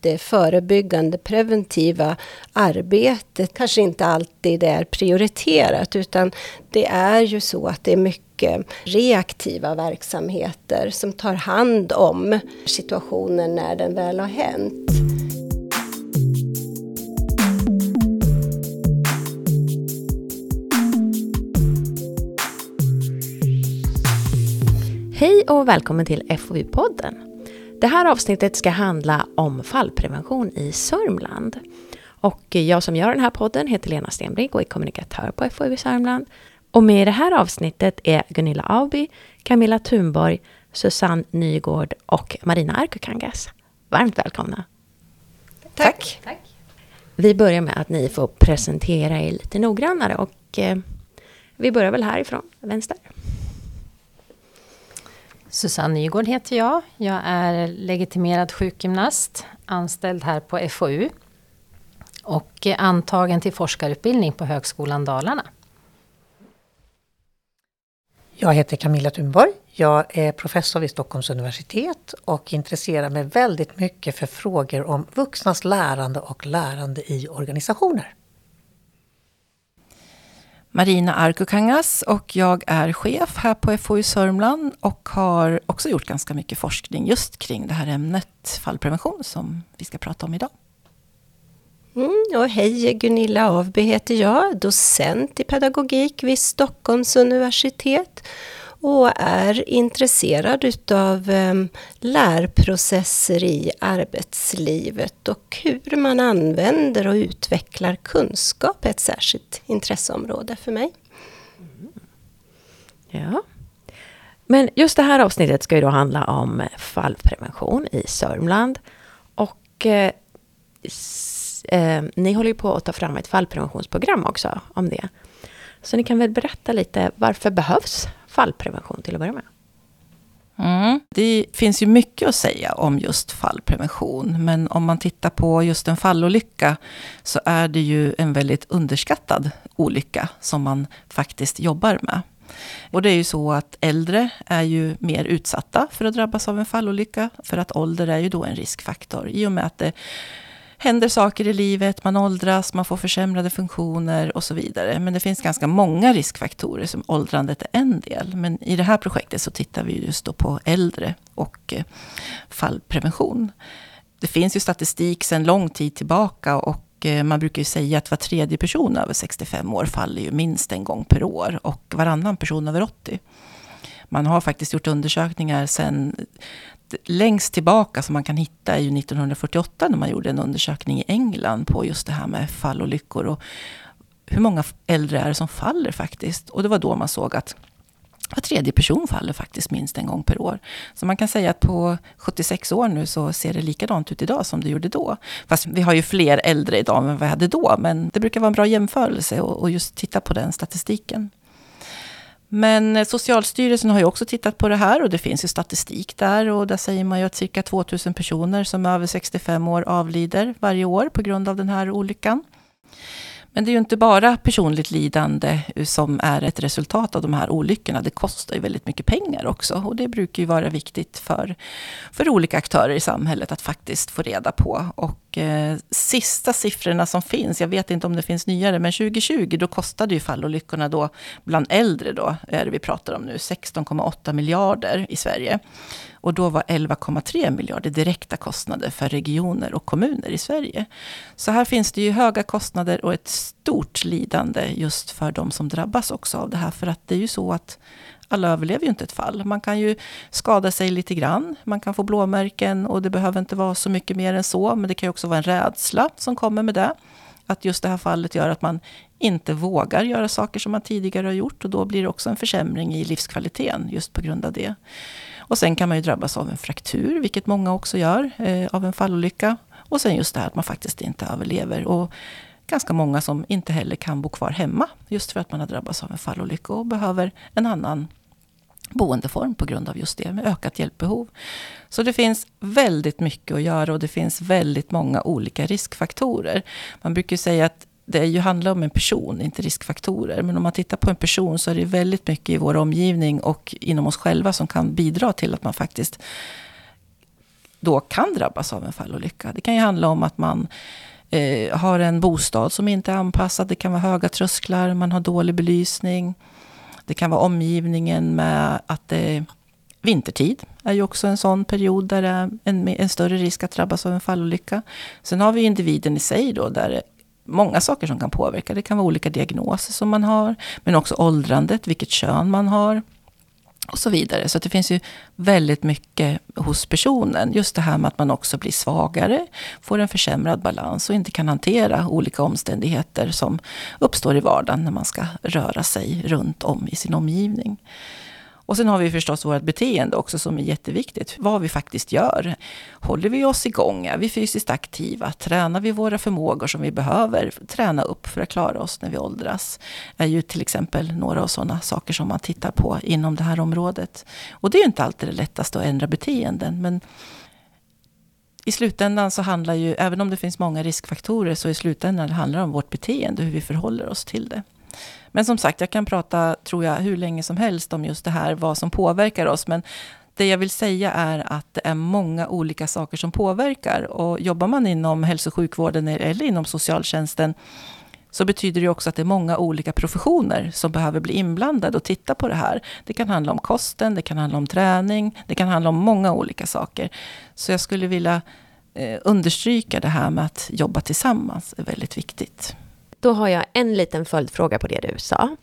det förebyggande preventiva arbetet kanske inte alltid är prioriterat utan det är ju så att det är mycket reaktiva verksamheter som tar hand om situationen när den väl har hänt. Hej och välkommen till FoU-podden. Det här avsnittet ska handla om fallprevention i Sörmland. Och jag som gör den här podden heter Lena Stenbrink och är kommunikatör på FoU i Sörmland. Och med i det här avsnittet är Gunilla Auby, Camilla Thunborg, Susanne Nygård och Marina Arkukangas. Varmt välkomna! Tack. Tack! Vi börjar med att ni får presentera er lite noggrannare och eh, vi börjar väl härifrån, vänster. Susanne Nygård heter jag. Jag är legitimerad sjukgymnast, anställd här på FoU och antagen till forskarutbildning på Högskolan Dalarna. Jag heter Camilla Thunborg. Jag är professor vid Stockholms universitet och intresserar mig väldigt mycket för frågor om vuxnas lärande och lärande i organisationer. Marina Arkukangas och jag är chef här på FoU Sörmland och har också gjort ganska mycket forskning just kring det här ämnet fallprevention som vi ska prata om idag. Mm, och hej, Gunilla Avby heter jag, docent i pedagogik vid Stockholms universitet och är intresserad utav ehm, lärprocesser i arbetslivet och hur man använder och utvecklar kunskap är ett särskilt intresseområde för mig. Mm. Ja. Men just det här avsnittet ska ju då handla om fallprevention i Sörmland. Och eh, eh, ni håller ju på att ta fram ett fallpreventionsprogram också om det. Så ni kan väl berätta lite, varför behövs fallprevention till att börja med? Mm. Det finns ju mycket att säga om just fallprevention. Men om man tittar på just en fallolycka så är det ju en väldigt underskattad olycka som man faktiskt jobbar med. Och det är ju så att äldre är ju mer utsatta för att drabbas av en fallolycka. För att ålder är ju då en riskfaktor i och med att det händer saker i livet, man åldras, man får försämrade funktioner och så vidare. Men det finns ganska många riskfaktorer som åldrandet är en del. Men i det här projektet så tittar vi just då på äldre och eh, fallprevention. Det finns ju statistik sedan lång tid tillbaka och eh, man brukar ju säga att var tredje person över 65 år faller ju minst en gång per år och varannan person över 80. Man har faktiskt gjort undersökningar sedan längst tillbaka som man kan hitta är ju 1948 när man gjorde en undersökning i England på just det här med fallolyckor och hur många äldre är det som faller faktiskt. Och det var då man såg att var tredje person faller faktiskt minst en gång per år. Så man kan säga att på 76 år nu så ser det likadant ut idag som det gjorde då. Fast vi har ju fler äldre idag än vad vi hade då. Men det brukar vara en bra jämförelse och just titta på den statistiken. Men eh, Socialstyrelsen har ju också tittat på det här och det finns ju statistik där och där säger man ju att cirka 2000 personer som är över 65 år avlider varje år på grund av den här olyckan. Men det är ju inte bara personligt lidande eh, som är ett resultat av de här olyckorna. Det kostar ju väldigt mycket pengar också. Och det brukar ju vara viktigt för, för olika aktörer i samhället att faktiskt få reda på. Och eh, sista siffrorna som finns, jag vet inte om det finns nyare, men 2020 då kostade ju fallolyckorna då bland äldre då, är det vi pratar om nu, 16,8 miljarder i Sverige. Och då var 11,3 miljarder direkta kostnader för regioner och kommuner i Sverige. Så här finns det ju höga kostnader och ett stort lidande just för de som drabbas också av det här. För att det är ju så att alla överlever ju inte ett fall. Man kan ju skada sig lite grann, man kan få blåmärken och det behöver inte vara så mycket mer än så. Men det kan ju också vara en rädsla som kommer med det. Att just det här fallet gör att man inte vågar göra saker som man tidigare har gjort. Och då blir det också en försämring i livskvaliteten just på grund av det. Och sen kan man ju drabbas av en fraktur, vilket många också gör, eh, av en fallolycka. Och sen just det här att man faktiskt inte överlever. Och ganska många som inte heller kan bo kvar hemma, just för att man har drabbats av en fallolycka och behöver en annan boendeform på grund av just det, med ökat hjälpbehov. Så det finns väldigt mycket att göra och det finns väldigt många olika riskfaktorer. Man brukar säga att det ju handlar om en person, inte riskfaktorer. Men om man tittar på en person så är det väldigt mycket i vår omgivning och inom oss själva som kan bidra till att man faktiskt då kan drabbas av en fallolycka. Det kan ju handla om att man eh, har en bostad som inte är anpassad. Det kan vara höga trösklar, man har dålig belysning. Det kan vara omgivningen med att det vintertid är ju också en sån period där det är en, en större risk att drabbas av en fallolycka. Sen har vi individen i sig då, där det är många saker som kan påverka. Det kan vara olika diagnoser som man har, men också åldrandet, vilket kön man har och så vidare. Så det finns ju väldigt mycket hos personen. Just det här med att man också blir svagare, får en försämrad balans och inte kan hantera olika omständigheter som uppstår i vardagen när man ska röra sig runt om i sin omgivning. Och sen har vi förstås vårt beteende också som är jätteviktigt. Vad vi faktiskt gör. Håller vi oss igång? Är vi fysiskt aktiva? Tränar vi våra förmågor som vi behöver träna upp för att klara oss när vi åldras? är ju till exempel några av sådana saker som man tittar på inom det här området. Och det är ju inte alltid det lättaste att ändra beteenden. Men i slutändan så handlar ju, även om det finns många riskfaktorer, så i slutändan handlar det om vårt beteende, hur vi förhåller oss till det. Men som sagt, jag kan prata, tror jag, hur länge som helst om just det här, vad som påverkar oss. Men det jag vill säga är att det är många olika saker som påverkar. Och jobbar man inom hälso och sjukvården eller inom socialtjänsten så betyder det också att det är många olika professioner som behöver bli inblandade och titta på det här. Det kan handla om kosten, det kan handla om träning, det kan handla om många olika saker. Så jag skulle vilja eh, understryka det här med att jobba tillsammans är väldigt viktigt. Då har jag en liten följdfråga på det du sa.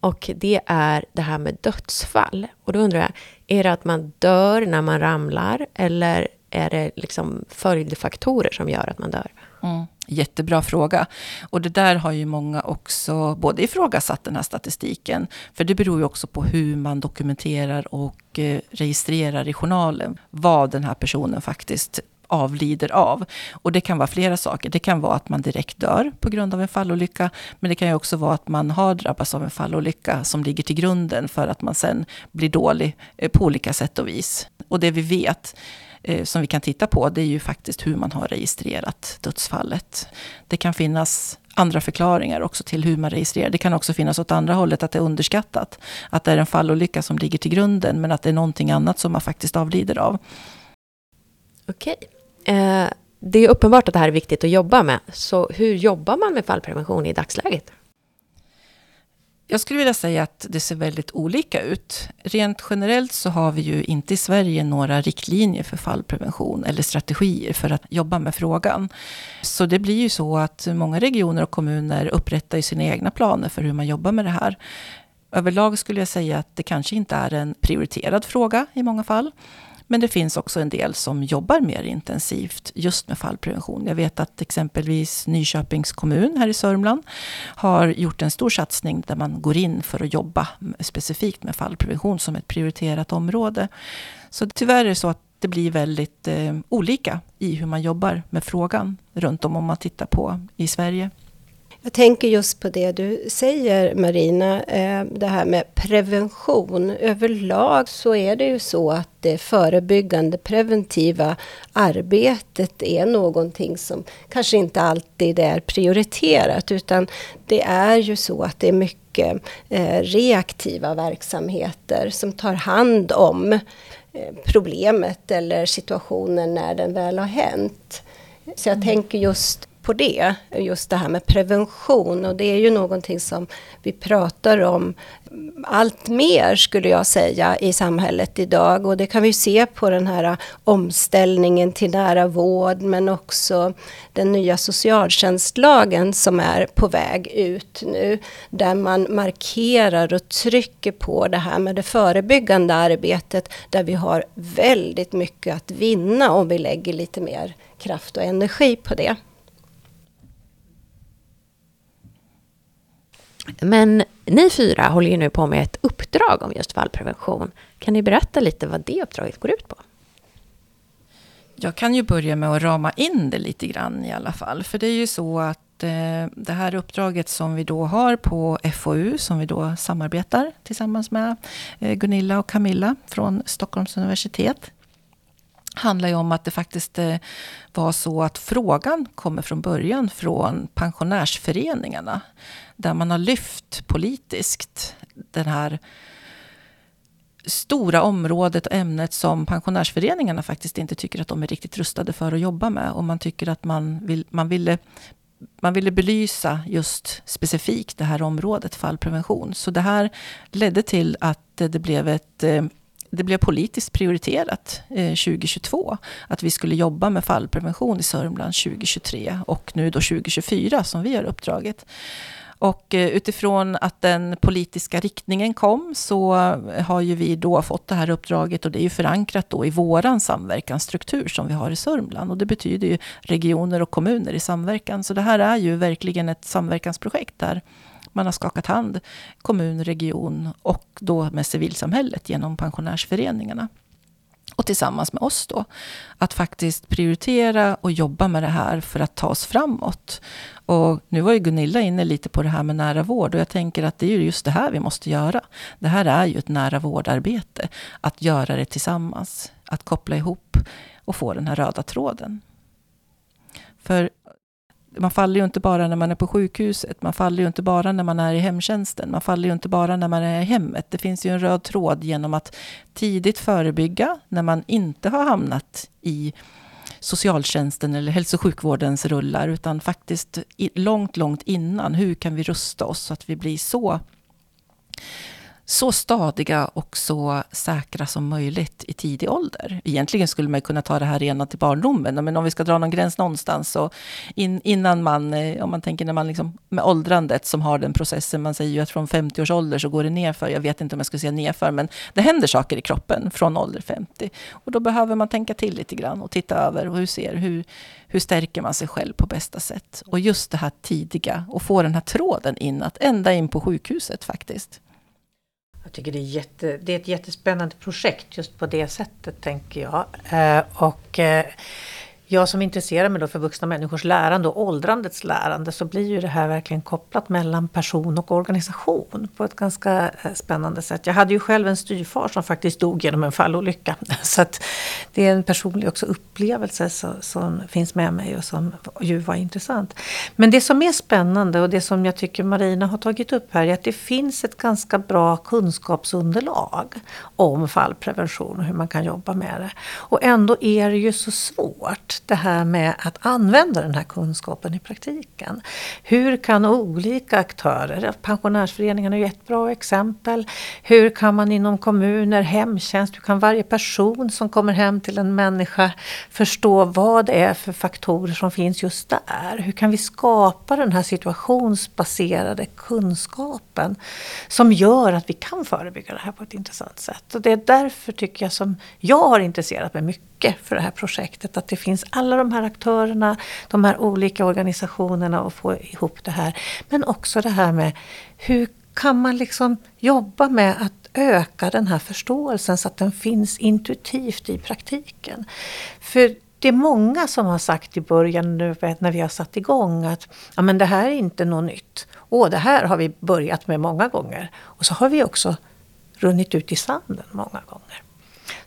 Och det är det här med dödsfall. Och då undrar jag, är det att man dör när man ramlar? Eller är det liksom följdfaktorer som gör att man dör? Mm. Jättebra fråga. Och det där har ju många också både ifrågasatt den här statistiken. För det beror ju också på hur man dokumenterar och eh, registrerar i journalen vad den här personen faktiskt avlider av. Och det kan vara flera saker. Det kan vara att man direkt dör på grund av en fallolycka. Men det kan ju också vara att man har drabbats av en fallolycka som ligger till grunden för att man sen blir dålig eh, på olika sätt och vis. Och det vi vet eh, som vi kan titta på, det är ju faktiskt hur man har registrerat dödsfallet. Det kan finnas andra förklaringar också till hur man registrerar. Det kan också finnas åt andra hållet, att det är underskattat. Att det är en fallolycka som ligger till grunden, men att det är någonting annat som man faktiskt avlider av. Okej. Eh, det är uppenbart att det här är viktigt att jobba med. Så hur jobbar man med fallprevention i dagsläget? Jag skulle vilja säga att det ser väldigt olika ut. Rent generellt så har vi ju inte i Sverige några riktlinjer för fallprevention eller strategier för att jobba med frågan. Så det blir ju så att många regioner och kommuner upprättar ju sina egna planer för hur man jobbar med det här. Överlag skulle jag säga att det kanske inte är en prioriterad fråga i många fall. Men det finns också en del som jobbar mer intensivt just med fallprevention. Jag vet att exempelvis Nyköpings kommun här i Sörmland har gjort en stor satsning där man går in för att jobba specifikt med fallprevention som ett prioriterat område. Så tyvärr är det så att det blir väldigt eh, olika i hur man jobbar med frågan runt om om man tittar på i Sverige. Jag tänker just på det du säger Marina, eh, det här med prevention. Överlag så är det ju så att det förebyggande preventiva arbetet är någonting som kanske inte alltid är prioriterat utan det är ju så att det är mycket eh, reaktiva verksamheter som tar hand om eh, problemet eller situationen när den väl har hänt. Så jag tänker just på det, just det här med prevention. Och det är ju någonting som vi pratar om allt mer skulle jag säga i samhället idag. Och det kan vi se på den här omställningen till nära vård men också den nya socialtjänstlagen som är på väg ut nu. Där man markerar och trycker på det här med det förebyggande arbetet där vi har väldigt mycket att vinna om vi lägger lite mer kraft och energi på det. Men ni fyra håller ju nu på med ett uppdrag om just fallprevention. Kan ni berätta lite vad det uppdraget går ut på? Jag kan ju börja med att rama in det lite grann i alla fall. För det är ju så att eh, det här uppdraget som vi då har på FoU, som vi då samarbetar tillsammans med eh, Gunilla och Camilla från Stockholms universitet handlar ju om att det faktiskt eh, var så att frågan kommer från början från pensionärsföreningarna. Där man har lyft politiskt den här stora området och ämnet som pensionärsföreningarna faktiskt inte tycker att de är riktigt rustade för att jobba med. Och man tycker att man, vill, man, ville, man ville belysa just specifikt det här området, fallprevention. Så det här ledde till att det blev ett eh, det blev politiskt prioriterat eh, 2022 att vi skulle jobba med fallprevention i Sörmland 2023 och nu då 2024 som vi har uppdraget. Och eh, utifrån att den politiska riktningen kom så har ju vi då fått det här uppdraget och det är ju förankrat då i våran samverkansstruktur som vi har i Sörmland. Och det betyder ju regioner och kommuner i samverkan. Så det här är ju verkligen ett samverkansprojekt där man har skakat hand, kommun, region och då med civilsamhället genom pensionärsföreningarna och tillsammans med oss då, att faktiskt prioritera och jobba med det här för att ta oss framåt. Och nu var ju Gunilla inne lite på det här med nära vård och jag tänker att det är just det här vi måste göra. Det här är ju ett nära vårdarbete, att göra det tillsammans, att koppla ihop och få den här röda tråden. För man faller ju inte bara när man är på sjukhuset, man faller ju inte bara när man är i hemtjänsten, man faller ju inte bara när man är i hemmet. Det finns ju en röd tråd genom att tidigt förebygga när man inte har hamnat i socialtjänsten eller hälso och sjukvårdens rullar, utan faktiskt långt, långt innan. Hur kan vi rusta oss så att vi blir så så stadiga och så säkra som möjligt i tidig ålder. Egentligen skulle man kunna ta det här redan till barndomen, men om vi ska dra någon gräns någonstans så in, innan man, eh, om man tänker när man liksom med åldrandet som har den processen, man säger ju att från 50 års ålder så går det nerför, jag vet inte om jag skulle säga nerför, men det händer saker i kroppen från ålder 50. Och då behöver man tänka till lite grann och titta över hur ser, hur, hur stärker man sig själv på bästa sätt? Och just det här tidiga och få den här tråden in, att ända in på sjukhuset faktiskt. Jag tycker det är, jätte, det är ett jättespännande projekt just på det sättet tänker jag. Eh, och eh, jag som intresserar mig då för vuxna människors lärande och åldrandets lärande så blir ju det här verkligen kopplat mellan person och organisation på ett ganska eh, spännande sätt. Jag hade ju själv en styvfar som faktiskt dog genom en fallolycka. Så att det är en personlig också upplevelse som, som finns med mig och som ju var intressant. Men det som är spännande och det som jag tycker Marina har tagit upp här är att det finns ett ganska bra kunskapsunderlag om fallprevention och hur man kan jobba med det. Och ändå är det ju så svårt det här med att använda den här kunskapen i praktiken. Hur kan olika aktörer, pensionärsföreningen är ju ett bra exempel. Hur kan man inom kommuner, hemtjänst, hur kan varje person som kommer hem till en människa förstå vad det är för faktorer som finns just där? Hur kan vi skapa den här situationsbaserade kunskapen som gör att vi kan förebygga det här på ett intressant sätt? Och det är därför tycker jag som jag har intresserat mig mycket mycket för det här projektet. Att det finns alla de här aktörerna, de här olika organisationerna och få ihop det här. Men också det här med hur kan man liksom jobba med att öka den här förståelsen så att den finns intuitivt i praktiken. För det är många som har sagt i början nu när vi har satt igång att ja, men det här är inte något nytt. Åh, det här har vi börjat med många gånger. Och så har vi också runnit ut i sanden många gånger.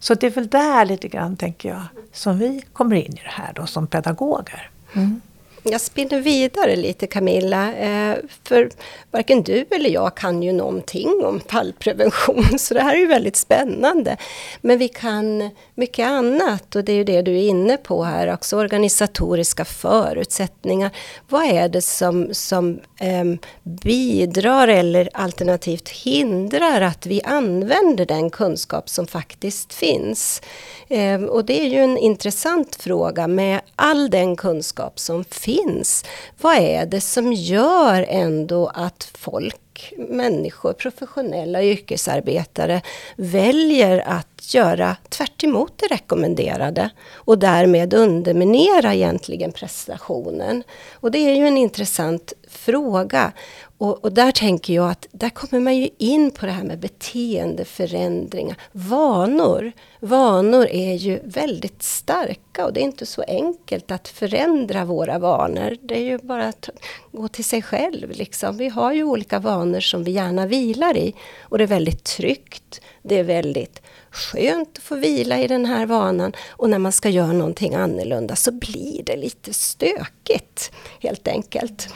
Så det är väl där lite grann, tänker jag, som vi kommer in i det här då som pedagoger. Mm. Jag spinner vidare lite Camilla, eh, för varken du eller jag kan ju någonting om fallprevention, så det här är ju väldigt spännande. Men vi kan mycket annat och det är ju det du är inne på här också, organisatoriska förutsättningar. Vad är det som, som ehm, bidrar eller alternativt hindrar att vi använder den kunskap som faktiskt finns? Ehm, och det är ju en intressant fråga med all den kunskap som finns. Vad är det som gör ändå att folk, människor, professionella yrkesarbetare väljer att göra tvärt det rekommenderade och därmed underminera egentligen prestationen. Och det är ju en intressant fråga. Och, och, där tänker jag att där kommer man ju in på det här med beteendeförändringar, vanor. Vanor är ju väldigt starka och det är inte så enkelt att förändra våra vanor. Det är ju bara att gå till sig själv. Liksom. Vi har ju olika vanor som vi gärna vilar i och det är väldigt tryggt. Det är väldigt skönt att få vila i den här vanan och när man ska göra någonting annorlunda så blir det lite stökigt helt enkelt.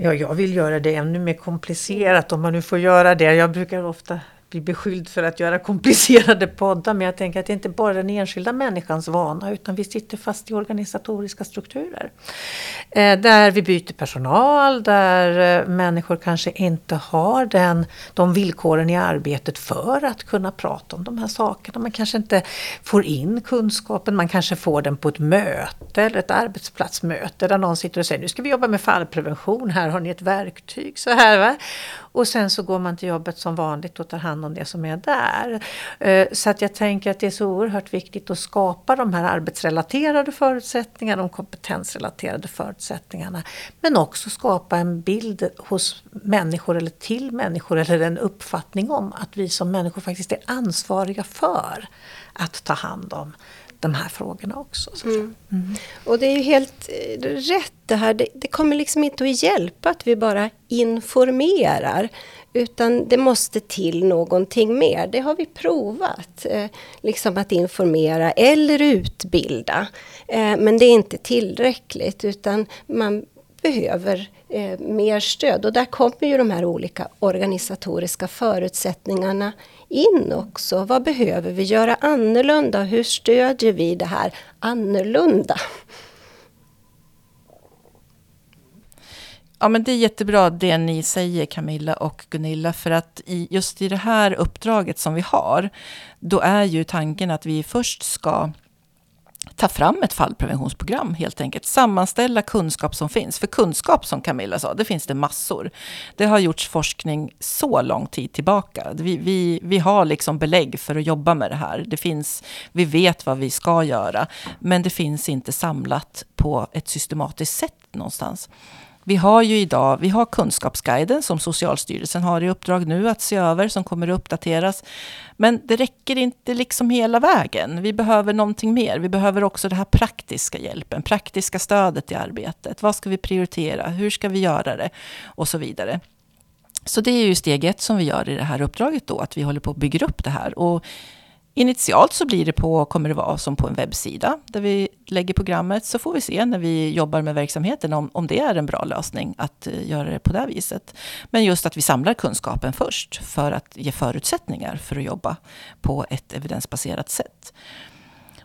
Ja, jag vill göra det ännu mer komplicerat om man nu får göra det. Jag brukar ofta bli beskylld för att göra komplicerade poddar, men jag tänker att det är inte bara den enskilda människans vana, utan vi sitter fast i organisatoriska strukturer. Eh, där vi byter personal, där eh, människor kanske inte har den, de villkoren i arbetet för att kunna prata om de här sakerna. Man kanske inte får in kunskapen, man kanske får den på ett möte eller ett arbetsplatsmöte där någon sitter och säger nu ska vi jobba med fallprevention, här har ni ett verktyg. Så här, va? Och sen så går man till jobbet som vanligt och tar hand om det som är där. Eh, så att jag tänker att det är så oerhört viktigt att skapa de här arbetsrelaterade förutsättningarna, de kompetensrelaterade förutsättningarna. Men också skapa en bild hos människor eller till människor eller en uppfattning om att vi som människor faktiskt är ansvariga för att ta hand om de här frågorna också. Mm. Mm. Och det är ju helt eh, rätt det här. Det, det, kommer liksom inte att hjälpa att vi bara informerar. Utan det måste till någonting mer. Det har vi provat. Eh, liksom att informera eller utbilda. Eh, men det är inte tillräckligt utan man behöver eh, mer stöd. Och där kommer ju de här olika organisatoriska förutsättningarna in också. Vad behöver vi göra annorlunda? Hur stödjer vi det här annorlunda? Ja, men det är jättebra det ni säger Camilla och Gunilla, för att i, just i det här uppdraget som vi har, då är ju tanken att vi först ska ta fram ett fallpreventionsprogram helt enkelt. Sammanställa kunskap som finns. För kunskap som Camilla sa, det finns det massor. Det har gjorts forskning så lång tid tillbaka. Vi, vi, vi har liksom belägg för att jobba med det här. Det finns, vi vet vad vi ska göra. Men det finns inte samlat på ett systematiskt sätt någonstans. Vi har ju idag, vi har Kunskapsguiden som Socialstyrelsen har i uppdrag nu att se över, som kommer att uppdateras. Men det räcker inte liksom hela vägen. Vi behöver någonting mer. Vi behöver också den här praktiska hjälpen, praktiska stödet i arbetet. Vad ska vi prioritera? Hur ska vi göra det? Och så vidare. Så det är ju steg ett som vi gör i det här uppdraget då, att vi håller på att bygga upp det här. Och Initialt så blir det på, kommer det vara som på en webbsida där vi lägger programmet. Så får vi se när vi jobbar med verksamheten om, om det är en bra lösning att eh, göra det på det viset. Men just att vi samlar kunskapen först för att ge förutsättningar för att jobba på ett evidensbaserat sätt.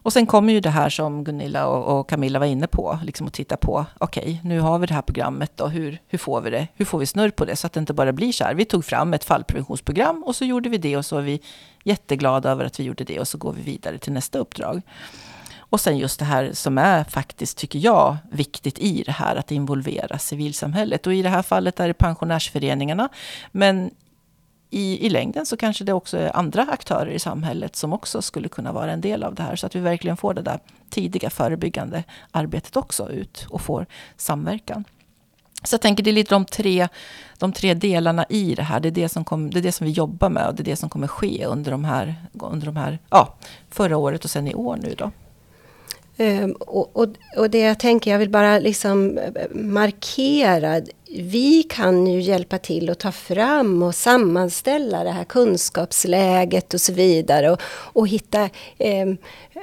Och sen kommer ju det här som Gunilla och, och Camilla var inne på, liksom att titta på, okej, okay, nu har vi det här programmet då, hur, hur får vi det? Hur får vi snurr på det så att det inte bara blir så här? Vi tog fram ett fallpreventionsprogram och så gjorde vi det och så är vi jätteglada över att vi gjorde det och så går vi vidare till nästa uppdrag. Och sen just det här som är faktiskt, tycker jag, viktigt i det här, att involvera civilsamhället. Och i det här fallet är det pensionärsföreningarna. Men i, i längden så kanske det också är andra aktörer i samhället som också skulle kunna vara en del av det här. Så att vi verkligen får det där tidiga förebyggande arbetet också ut och får samverkan. Så jag tänker det är lite de tre, de tre delarna i det här. Det är det, som kom, det är det som vi jobbar med och det är det som kommer ske under de här, under de här ja, förra året och sen i år nu då. Um, och, och, och, det jag tänker, jag vill bara liksom eh, markera vi kan ju hjälpa till att ta fram och sammanställa det här kunskapsläget och så vidare. Och, och hitta eh,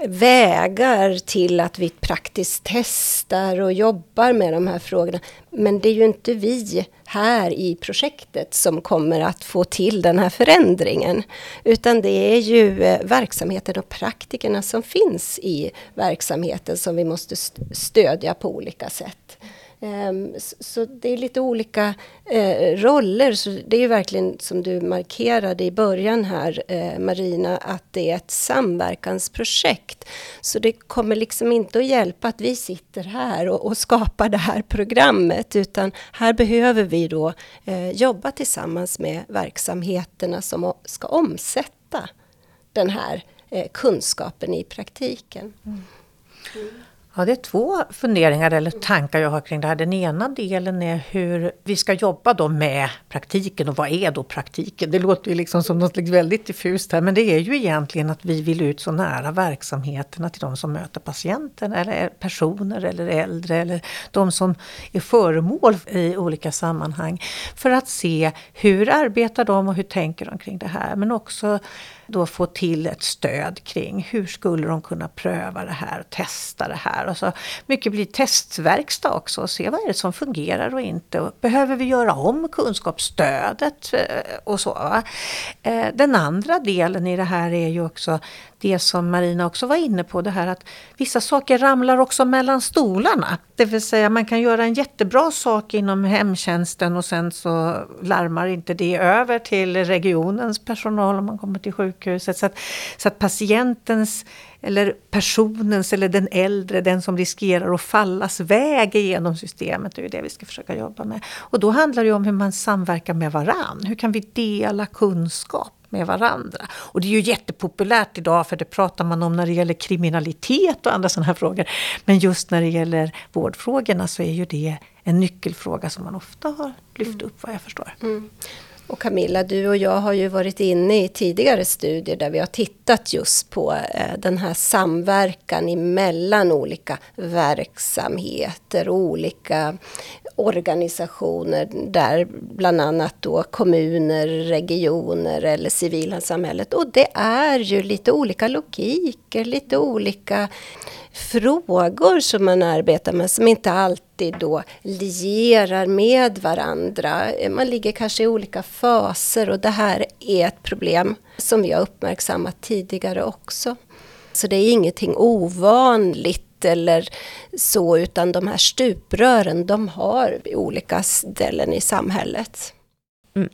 vägar till att vi praktiskt testar och jobbar med de här frågorna. Men det är ju inte vi här i projektet som kommer att få till den här förändringen. Utan det är ju eh, verksamheten och praktikerna som finns i verksamheten som vi måste stödja på olika sätt. Ehm, så det är lite olika eh, roller. Så det är ju verkligen som du markerade i början här eh, Marina, att det är ett samverkansprojekt. Så det kommer liksom inte att hjälpa att vi sitter här och, och skapar det här programmet. Utan här behöver vi då eh, jobba tillsammans med verksamheterna som ska omsätta den här kunskapen i praktiken. Mm. Ja, det är två funderingar eller tankar jag har kring det här. Den ena delen är hur vi ska jobba då med praktiken och vad är då praktiken? Det låter ju liksom som något liksom väldigt diffust här men det är ju egentligen att vi vill ut så nära verksamheterna till de som möter patienten eller personer eller äldre eller de som är föremål i olika sammanhang. För att se hur arbetar de och hur tänker de kring det här men också då få till ett stöd kring hur skulle de kunna pröva det här och testa det här. Och så mycket blir testverkstad också och se vad är det som fungerar och inte. Behöver vi göra om kunskapsstödet eh, och så. Va? Eh, den andra delen i det här är ju också det som Marina också var inne på, det här att vissa saker ramlar också mellan stolarna. Det vill säga man kan göra en jättebra sak inom hemtjänsten och sen så larmar inte det över till regionens personal om man kommer till sjukhuset. Så att, så att patientens eller personens eller den äldre, den som riskerar att fallas väg igenom systemet. Det är det vi ska försöka jobba med. Och då handlar det om hur man samverkar med varann. Hur kan vi dela kunskap? med varandra. Och det är ju jättepopulärt idag för det pratar man om när det gäller kriminalitet och andra sådana här frågor. Men just när det gäller vårdfrågorna så är ju det en nyckelfråga som man ofta har lyft upp vad jag förstår. Mm. Och Camilla, du och jag har ju varit inne i tidigare studier där vi har tittat just på eh, den här samverkan emellan olika verksamheter och olika organisationer där bland annat då kommuner, regioner eller civilsamhället. Och det är ju lite olika logiker, lite olika frågor som man arbetar med som inte alltid då lierar med varandra. Man ligger kanske i olika faser och det här är ett problem som vi har uppmärksammat tidigare också. Så det är ingenting ovanligt eller så, utan de här stuprören de har olika ställen i samhället. Mm.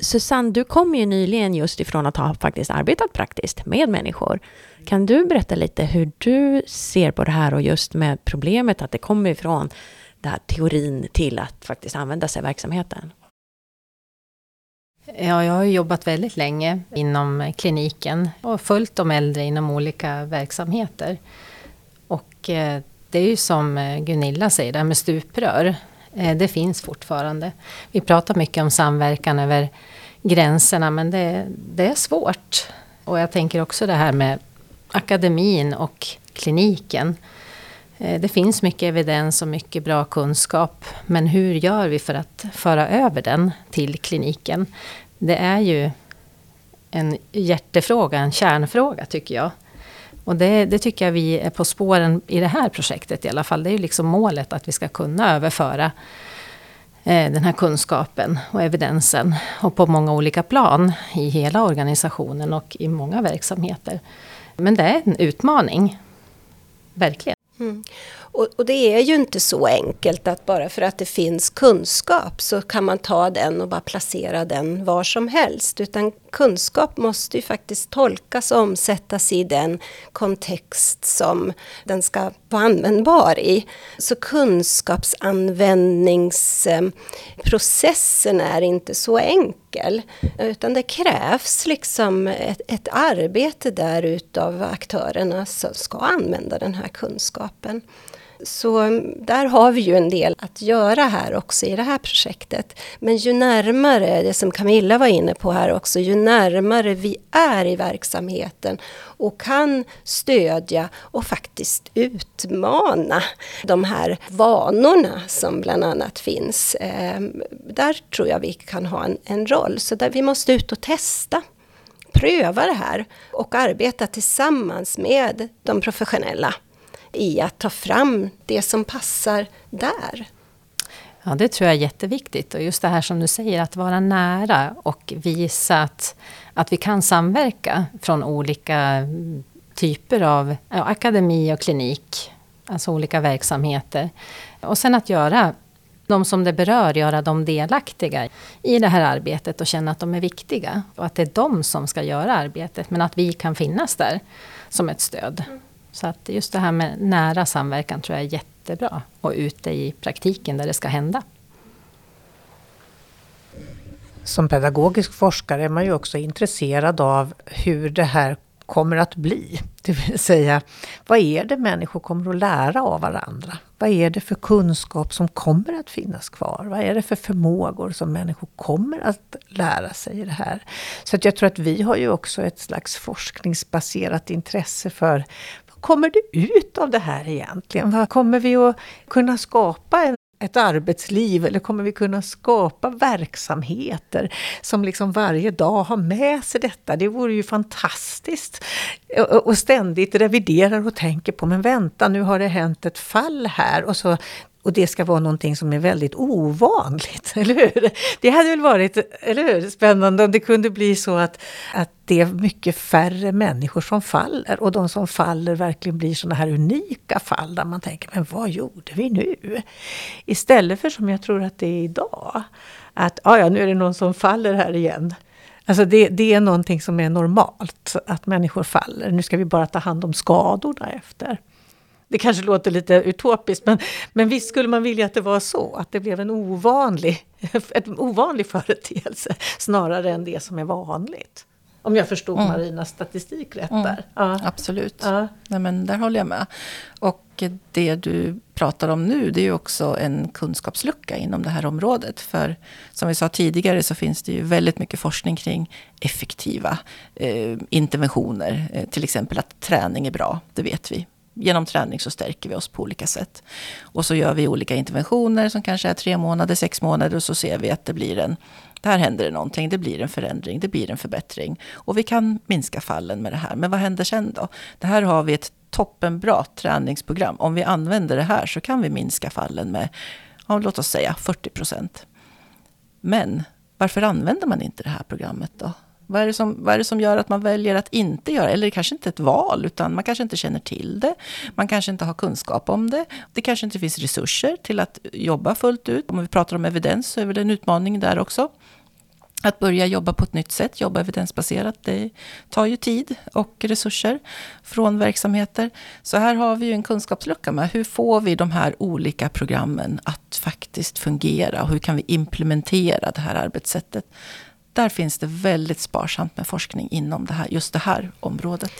Susanne, du kom ju nyligen just ifrån att ha faktiskt arbetat praktiskt med människor. Kan du berätta lite hur du ser på det här och just med problemet att det kommer ifrån den här teorin till att faktiskt använda sig av verksamheten? Ja, jag har jobbat väldigt länge inom kliniken och följt de äldre inom olika verksamheter. Och eh, det är ju som eh, Gunilla säger, det här med stuprör. Eh, det finns fortfarande. Vi pratar mycket om samverkan över gränserna men det, det är svårt. Och jag tänker också det här med akademin och kliniken. Eh, det finns mycket evidens och mycket bra kunskap. Men hur gör vi för att föra över den till kliniken? Det är ju en hjärtefråga, en kärnfråga tycker jag. Och det, det, tycker jag vi är på spåren i det här projektet i alla fall. Det är ju liksom målet att vi ska kunna överföra eh, den här kunskapen och evidensen. Och på många olika plan i hela organisationen och i många verksamheter. Men det är en utmaning. Verkligen. Mm. Och, och, det är ju inte så enkelt att bara för att det finns kunskap så kan man ta den och bara placera den var som helst. Utan kunskap måste ju faktiskt tolkas och omsättas i den kontext som den ska vara användbar i. Så kunskapsanvändningsprocessen är inte så enkel. Utan det krävs liksom ett, ett arbete där utav aktörerna som ska använda den här kunskapen. Så mm, där har vi ju en del att göra här också i det här projektet. Men ju närmare, det som Camilla var inne på här också, ju närmare vi är i verksamheten och kan stödja och faktiskt utmana de här vanorna som bland annat finns. Ehm, där tror jag vi kan ha en, en roll. Så där vi måste ut och testa pröva det här och arbeta tillsammans med de professionella i att ta fram det som passar där. Ja, det tror jag är jätteviktigt. Och just det här som du säger, att vara nära och visa att, att vi kan samverka från olika typer av ja, akademi och klinik. Alltså olika verksamheter. Och sen att göra de som det berör, göra dem delaktiga i det här arbetet och känna att de är viktiga. Och att det är de som ska göra arbetet, men att vi kan finnas där som ett stöd. Så att just det här med nära samverkan tror jag är jättebra. Och ute i praktiken där det ska hända. Som pedagogisk forskare är man ju också intresserad av hur det här kommer att bli. Det vill säga, vad är det människor kommer att lära av varandra? Vad är det för kunskap som kommer att finnas kvar? Vad är det för förmågor som människor kommer att lära sig i det här? Så att jag tror att vi har ju också ett slags forskningsbaserat intresse för kommer det ut av det här egentligen? Vad kommer vi att kunna skapa en, ett arbetsliv eller kommer vi kunna skapa verksamheter som liksom varje dag har med sig detta? Det vore ju fantastiskt. Och ständigt reviderar och tänker på, men vänta nu har det hänt ett fall här och så och det ska vara någonting som är väldigt ovanligt, eller hur? Det hade väl varit eller hur, spännande om det kunde bli så att, att det är mycket färre människor som faller och de som faller verkligen blir sådana här unika fall där man tänker, men vad gjorde vi nu? Istället för som jag tror att det är idag, att ah, ja, nu är det någon som faller här igen. Alltså det, det är någonting som är normalt, att människor faller. Nu ska vi bara ta hand om skadorna efter. Det kanske låter lite utopiskt, men, men visst skulle man vilja att det var så, att det blev en ovanlig, en ovanlig företeelse snarare än det som är vanligt. Om jag förstod mm. Marinas statistik rätt mm. där. Ja. Absolut. Ja. Nej, men där håller jag med. Och det du pratar om nu, det är ju också en kunskapslucka inom det här området. För som vi sa tidigare så finns det ju väldigt mycket forskning kring effektiva eh, interventioner. Eh, till exempel att träning är bra, det vet vi genom träning så stärker vi oss på olika sätt. Och så gör vi olika interventioner som kanske är tre månader, sex månader och så ser vi att det blir en där händer det någonting, det blir en förändring, det blir en förbättring. Och vi kan minska fallen med det här. Men vad händer sen då? Det här har vi ett toppenbra träningsprogram. Om vi använder det här så kan vi minska fallen med, ja, låt oss säga 40 procent. Men varför använder man inte det här programmet då? Vad är, det som, vad är det som gör att man väljer att inte göra Eller det kanske inte är ett val, utan man kanske inte känner till det. Man kanske inte har kunskap om det. Det kanske inte finns resurser till att jobba fullt ut. Om vi pratar om evidens så är väl en utmaning där också. Att börja jobba på ett nytt sätt, jobba evidensbaserat, det tar ju tid och resurser från verksamheter. Så här har vi ju en kunskapslucka med hur får vi de här olika programmen att faktiskt fungera och hur kan vi implementera det här arbetssättet där finns det väldigt sparsamt med forskning inom det här, just det här området.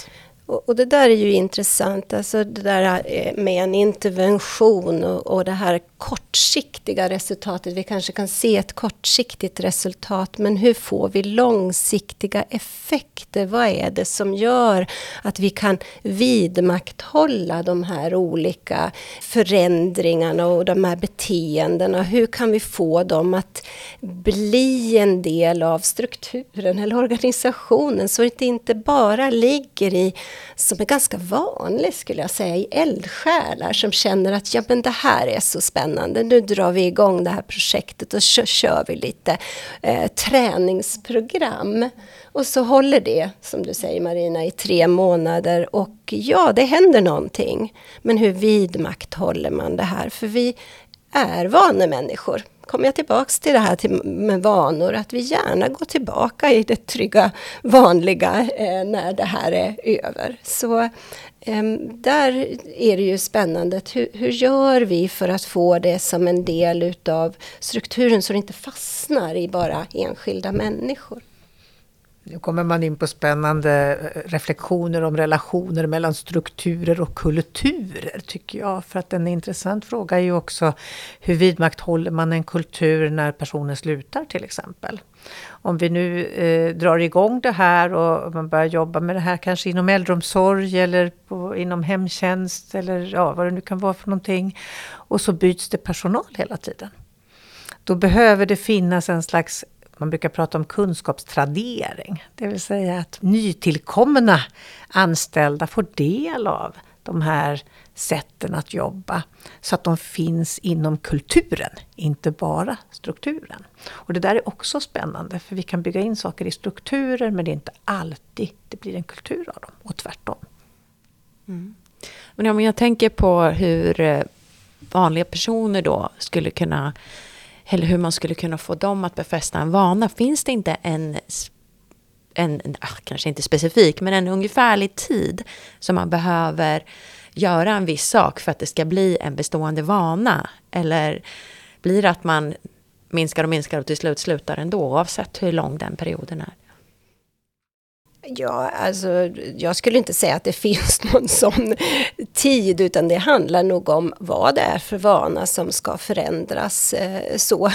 Och, och, det där är ju intressant, alltså det där eh, med en intervention och, och, det här kortsiktiga resultatet. Vi kanske kan se ett kortsiktigt resultat, men hur får vi långsiktiga effekter? Vad är det som gör att vi kan vidmakthålla de här olika förändringarna och de här beteendena? Hur kan vi få dem att bli en del av strukturen eller organisationen så att det inte bara ligger i som är ganska vanligt skulle jag säga i eldsjälar som känner att ja men det här är så spännande, nu drar vi igång det här projektet och så kör vi lite eh, träningsprogram. Och så håller det, som du säger Marina, i tre månader och ja, det händer någonting. Men hur vidmakthåller man det här? För vi är vanemänniskor kommer jag tillbaks till det här till, med vanor, att vi gärna går tillbaka i det trygga, vanliga eh, när det här är över. Så eh, där är det ju spännande, hur, hur gör vi för att få det som en del utav strukturen så det inte fastnar i bara enskilda människor? Nu kommer man in på spännande eh, reflektioner om relationer mellan strukturer och kulturer, tycker jag. För att en intressant fråga är ju också hur vidmakthåller man en kultur när personen slutar till exempel? Om vi nu eh, drar igång det här och man börjar jobba med det här kanske inom äldreomsorg eller på, inom hemtjänst eller ja, vad det nu kan vara för någonting. Och så byts det personal hela tiden. Då behöver det finnas en slags man brukar prata om kunskapstradering. Det vill säga att nytillkomna anställda får del av de här sätten att jobba. Så att de finns inom kulturen, inte bara strukturen. Och det där är också spännande för vi kan bygga in saker i strukturer men det är inte alltid det blir en kultur av dem och tvärtom. Mm. Men om jag tänker på hur eh, vanliga personer då skulle kunna eller hur man skulle kunna få dem att befästa en vana. Finns det inte en, en ah, kanske inte specifik, men en ungefärlig tid som man behöver göra en viss sak för att det ska bli en bestående vana? Eller blir det att man minskar och minskar och till slut slutar ändå, oavsett hur lång den perioden är? Ja, alltså jag skulle inte säga att det finns någon sån tid, utan det handlar nog om vad det är för vana som ska förändras eh, så.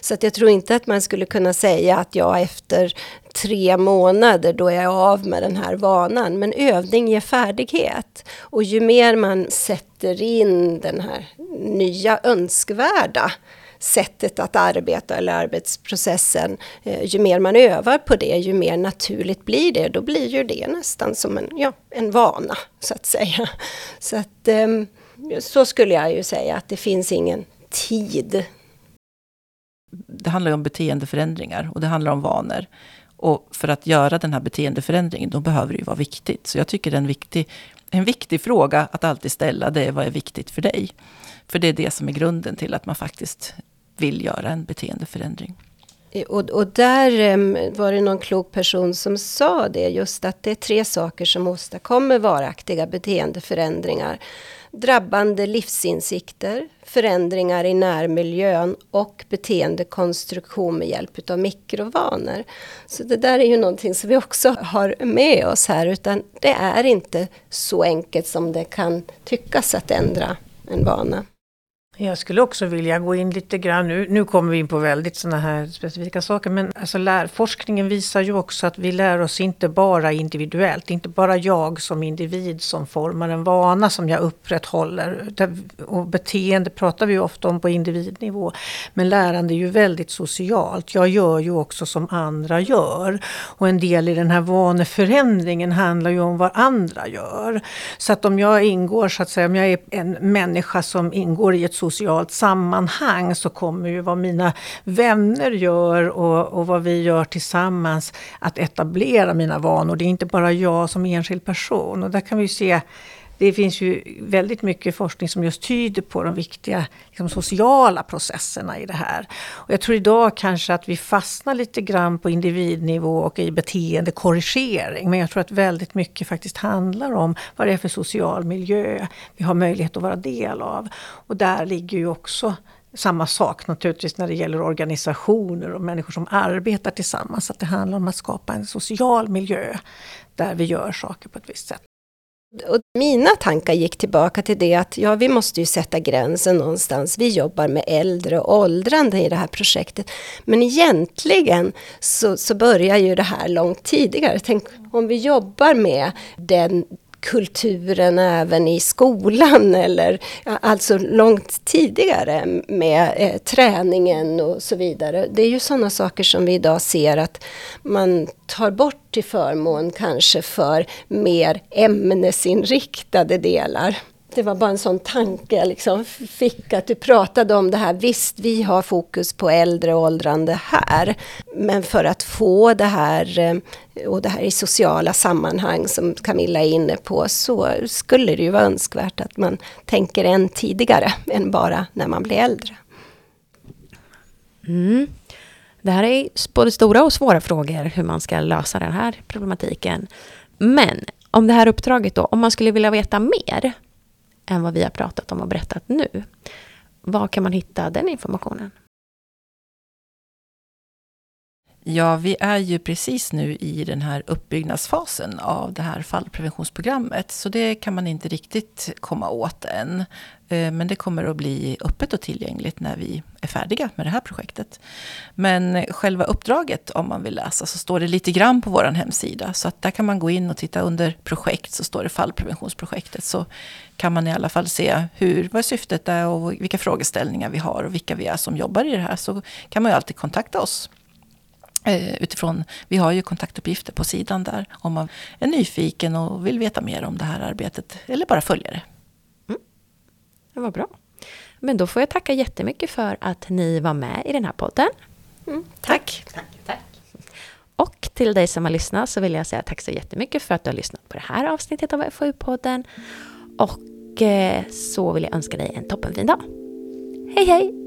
Så att jag tror inte att man skulle kunna säga att jag efter tre månader, då är jag av med den här vanan. Men övning ger färdighet. Och ju mer man sätter in den här nya önskvärda sättet att arbeta eller arbetsprocessen, eh, ju mer man övar på det, ju mer naturligt blir det. Då blir ju det nästan som en, ja, en vana, så att säga. Så, att, ehm, så skulle jag ju säga att det finns ingen tid. Det handlar ju om beteendeförändringar och det handlar om vanor. Och för att göra den här beteendeförändringen, då behöver det ju vara viktigt. Så jag tycker det är en viktig, en viktig fråga att alltid ställa, det är vad är viktigt för dig? För det är det som är grunden till att man faktiskt vill göra en beteendeförändring. Eh, och, och där ehm, var det någon klok person som sa det, just att det är tre saker som åstadkommer varaktiga beteendeförändringar. Drabbande livsinsikter, förändringar i närmiljön och beteendekonstruktion med hjälp av mikrovanor. Så det där är ju någonting som vi också har med oss här, utan det är inte så enkelt som det kan tyckas att ändra en vana. Jag skulle också vilja gå in lite grann, nu, nu kommer vi in på väldigt sådana här specifika saker, men alltså lärforskningen visar ju också att vi lär oss inte bara individuellt, inte bara jag som individ som formar en vana som jag upprätthåller. Och beteende pratar vi ju ofta om på individnivå, men lärande är ju väldigt socialt. Jag gör ju också som andra gör. Och en del i den här vaneförändringen handlar ju om vad andra gör. Så att om jag ingår, så att säga, om jag är en människa som ingår i ett socialt socialt sammanhang så kommer ju vad mina vänner gör och, och vad vi gör tillsammans att etablera mina vanor. Det är inte bara jag som enskild person. Och där kan vi se det finns ju väldigt mycket forskning som just tyder på de viktiga liksom, sociala processerna i det här. Och jag tror idag kanske att vi fastnar lite grann på individnivå och i beteendekorrigering. Men jag tror att väldigt mycket faktiskt handlar om vad det är för social miljö vi har möjlighet att vara del av. Och där ligger ju också samma sak naturligtvis när det gäller organisationer och människor som arbetar tillsammans. Att det handlar om att skapa en social miljö där vi gör saker på ett visst sätt. Och mina tankar gick tillbaka till det att ja, vi måste ju sätta gränsen någonstans. Vi jobbar med äldre och åldrande i det här projektet. Men egentligen så, så börjar ju det här långt tidigare. Tänk om vi jobbar med den kulturen även i skolan eller alltså långt tidigare med eh, träningen och så vidare. Det är ju sådana saker som vi idag ser att man tar bort till förmån kanske för mer ämnesinriktade delar det var bara en sån tanke jag liksom fick att du pratade om det här. Visst, vi har fokus på äldre och åldrande här. Men för att få det här eh, och det här i sociala sammanhang som Camilla är inne på så skulle det ju vara önskvärt att man tänker än tidigare än bara när man blir äldre. Mm. Det här är både stora och svåra frågor hur man ska lösa den här problematiken. Men om det här uppdraget då, om man skulle vilja veta mer än vad vi har pratat om och berättat nu. Var kan man hitta den informationen? Ja, vi är ju precis nu i den här uppbyggnadsfasen av det här fallpreventionsprogrammet. Så det kan man inte riktigt komma åt än. Eh, men det kommer att bli öppet och tillgängligt när vi är färdiga med det här projektet. Men själva uppdraget, om man vill läsa, så står det lite grann på vår hemsida. Så att där kan man gå in och titta under projekt, så står det fallpreventionsprojektet. Så kan man i alla fall se hur, vad syftet är och vilka frågeställningar vi har och vilka vi är som jobbar i det här. Så kan man ju alltid kontakta oss utifrån, vi har ju kontaktuppgifter på sidan där om man är nyfiken och vill veta mer om det här arbetet eller bara följa det. Mm. Det var bra. Men då får jag tacka jättemycket för att ni var med i den här podden. Mm. Tack. tack. tack. Och till dig som har lyssnat så vill jag säga tack så jättemycket för att du har lyssnat på det här avsnittet av FoU-podden. Och eh, så vill jag önska dig en toppenfin dag. Hej hej!